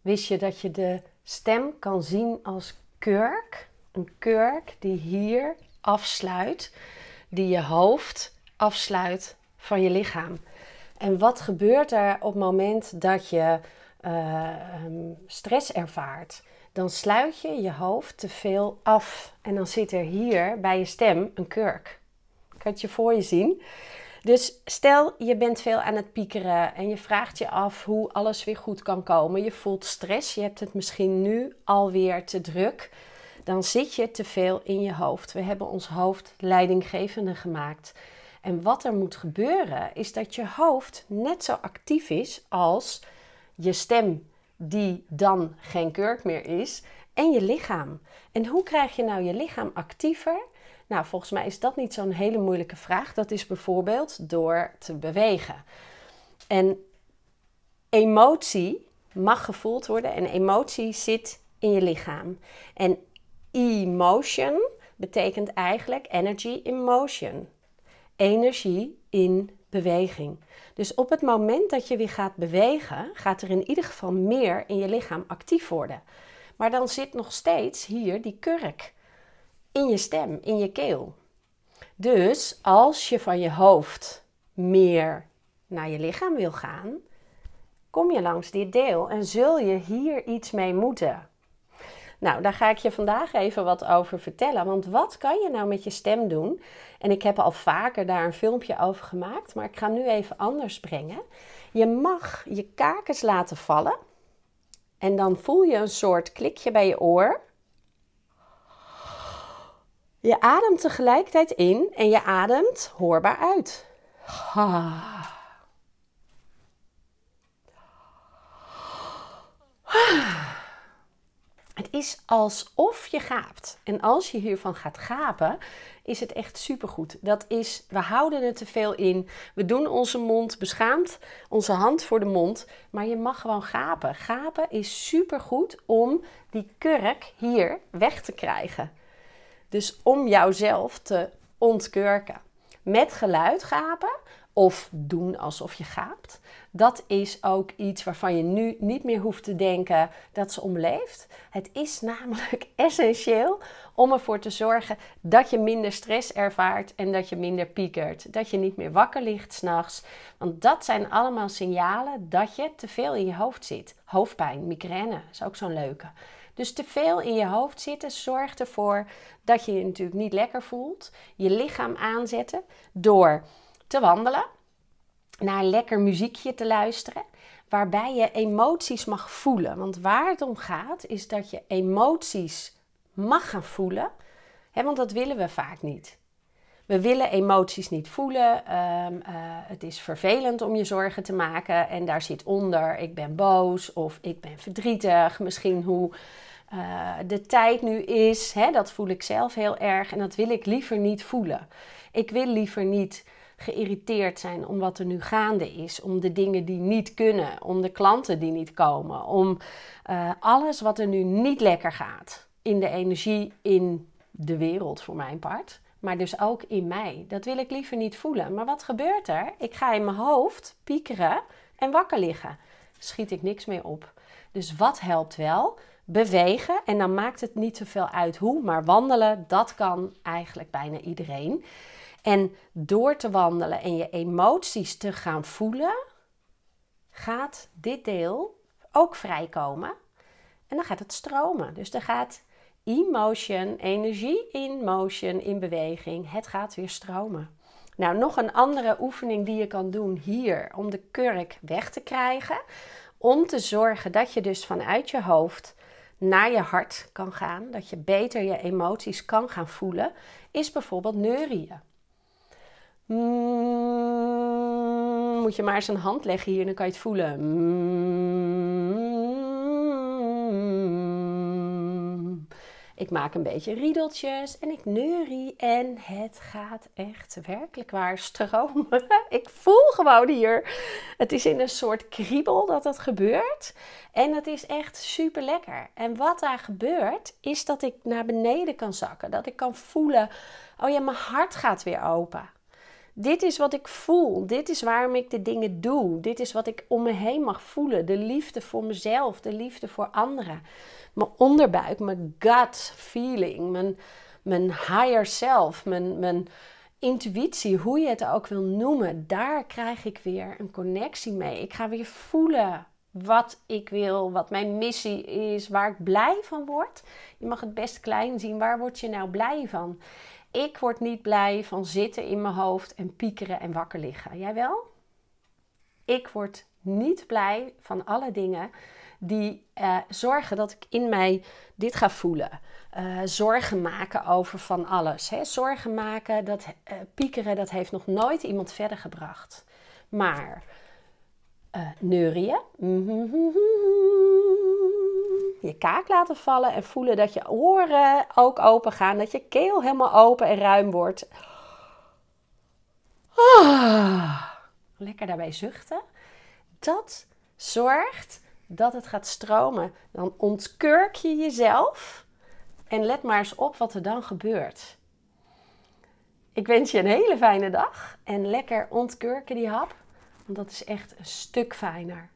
Wist je dat je de stem kan zien als kurk? Een kurk die hier afsluit, die je hoofd afsluit van je lichaam. En wat gebeurt er op het moment dat je uh, stress ervaart? Dan sluit je je hoofd te veel af. En dan zit er hier bij je stem een kurk. Kan je voor je zien? Dus stel je bent veel aan het piekeren en je vraagt je af hoe alles weer goed kan komen. Je voelt stress, je hebt het misschien nu alweer te druk. Dan zit je te veel in je hoofd. We hebben ons hoofd leidinggevende gemaakt. En wat er moet gebeuren is dat je hoofd net zo actief is als je stem, die dan geen kurk meer is, en je lichaam. En hoe krijg je nou je lichaam actiever? Nou, volgens mij is dat niet zo'n hele moeilijke vraag. Dat is bijvoorbeeld door te bewegen. En emotie mag gevoeld worden en emotie zit in je lichaam. En emotion betekent eigenlijk energy in motion. Energie in beweging. Dus op het moment dat je weer gaat bewegen, gaat er in ieder geval meer in je lichaam actief worden. Maar dan zit nog steeds hier die kurk in je stem, in je keel. Dus als je van je hoofd meer naar je lichaam wil gaan, kom je langs dit deel en zul je hier iets mee moeten. Nou, daar ga ik je vandaag even wat over vertellen. Want wat kan je nou met je stem doen? En ik heb al vaker daar een filmpje over gemaakt, maar ik ga nu even anders brengen. Je mag je kakens laten vallen. En dan voel je een soort klikje bij je oor. Je ademt tegelijkertijd in en je ademt hoorbaar uit. Het is alsof je gaapt. En als je hiervan gaat gapen, is het echt supergoed. Dat is, we houden het te veel in. We doen onze mond beschaamd, onze hand voor de mond. Maar je mag gewoon gapen. Gapen is supergoed om die kurk hier weg te krijgen. Dus om jouzelf te ontkurken. Met geluid gapen of doen alsof je gaapt. Dat is ook iets waarvan je nu niet meer hoeft te denken dat ze omleeft. Het is namelijk essentieel om ervoor te zorgen dat je minder stress ervaart en dat je minder piekert. Dat je niet meer wakker ligt s'nachts. Want dat zijn allemaal signalen dat je te veel in je hoofd zit. Hoofdpijn, migraine is ook zo'n leuke. Dus te veel in je hoofd zitten zorgt ervoor dat je je natuurlijk niet lekker voelt. Je lichaam aanzetten door te wandelen, naar lekker muziekje te luisteren, waarbij je emoties mag voelen. Want waar het om gaat is dat je emoties mag gaan voelen, hè, want dat willen we vaak niet. We willen emoties niet voelen. Ehm, eh, het is vervelend om je zorgen te maken. En daar zit onder: ik ben boos of ik ben verdrietig. Misschien hoe uh, de tijd nu is. Hè, dat voel ik zelf heel erg en dat wil ik liever niet voelen. Ik wil liever niet geïrriteerd zijn om wat er nu gaande is, om de dingen die niet kunnen, om de klanten die niet komen, om uh, alles wat er nu niet lekker gaat in de energie in de wereld voor mijn part, maar dus ook in mij. Dat wil ik liever niet voelen. Maar wat gebeurt er? Ik ga in mijn hoofd piekeren en wakker liggen. Schiet ik niks meer op. Dus wat helpt wel? bewegen. En dan maakt het niet zoveel uit hoe, maar wandelen, dat kan eigenlijk bijna iedereen. En door te wandelen en je emoties te gaan voelen, gaat dit deel ook vrijkomen. En dan gaat het stromen. Dus er gaat emotion, energie in motion, in beweging. Het gaat weer stromen. Nou, nog een andere oefening die je kan doen hier om de kurk weg te krijgen. Om te zorgen dat je dus vanuit je hoofd naar je hart kan gaan, dat je beter je emoties kan gaan voelen, is bijvoorbeeld neurieën. Mm, moet je maar eens een hand leggen hier, dan kan je het voelen. Mm, ik maak een beetje riedeltjes en ik neurie en het gaat echt werkelijk waar stromen. ik voel gewoon hier. Het is in een soort kriebel dat het gebeurt. En het is echt super lekker. En wat daar gebeurt, is dat ik naar beneden kan zakken. Dat ik kan voelen, oh ja, mijn hart gaat weer open. Dit is wat ik voel. Dit is waarom ik de dingen doe. Dit is wat ik om me heen mag voelen. De liefde voor mezelf, de liefde voor anderen. Mijn onderbuik, mijn gut feeling, mijn, mijn higher self, mijn, mijn intuïtie, hoe je het ook wil noemen. Daar krijg ik weer een connectie mee. Ik ga weer voelen wat ik wil, wat mijn missie is, waar ik blij van word. Je mag het best klein zien. Waar word je nou blij van? Ik word niet blij van zitten in mijn hoofd en piekeren en wakker liggen. Jij wel? Ik word niet blij van alle dingen die uh, zorgen dat ik in mij dit ga voelen. Uh, zorgen maken over van alles. Hè? Zorgen maken, dat uh, piekeren, dat heeft nog nooit iemand verder gebracht. Maar neurieën, je kaak laten vallen en voelen dat je oren ook open gaan, dat je keel helemaal open en ruim wordt. Ah, lekker daarbij zuchten. Dat zorgt dat het gaat stromen. Dan ontkurk je jezelf en let maar eens op wat er dan gebeurt. Ik wens je een hele fijne dag en lekker ontkurken die hap, want dat is echt een stuk fijner.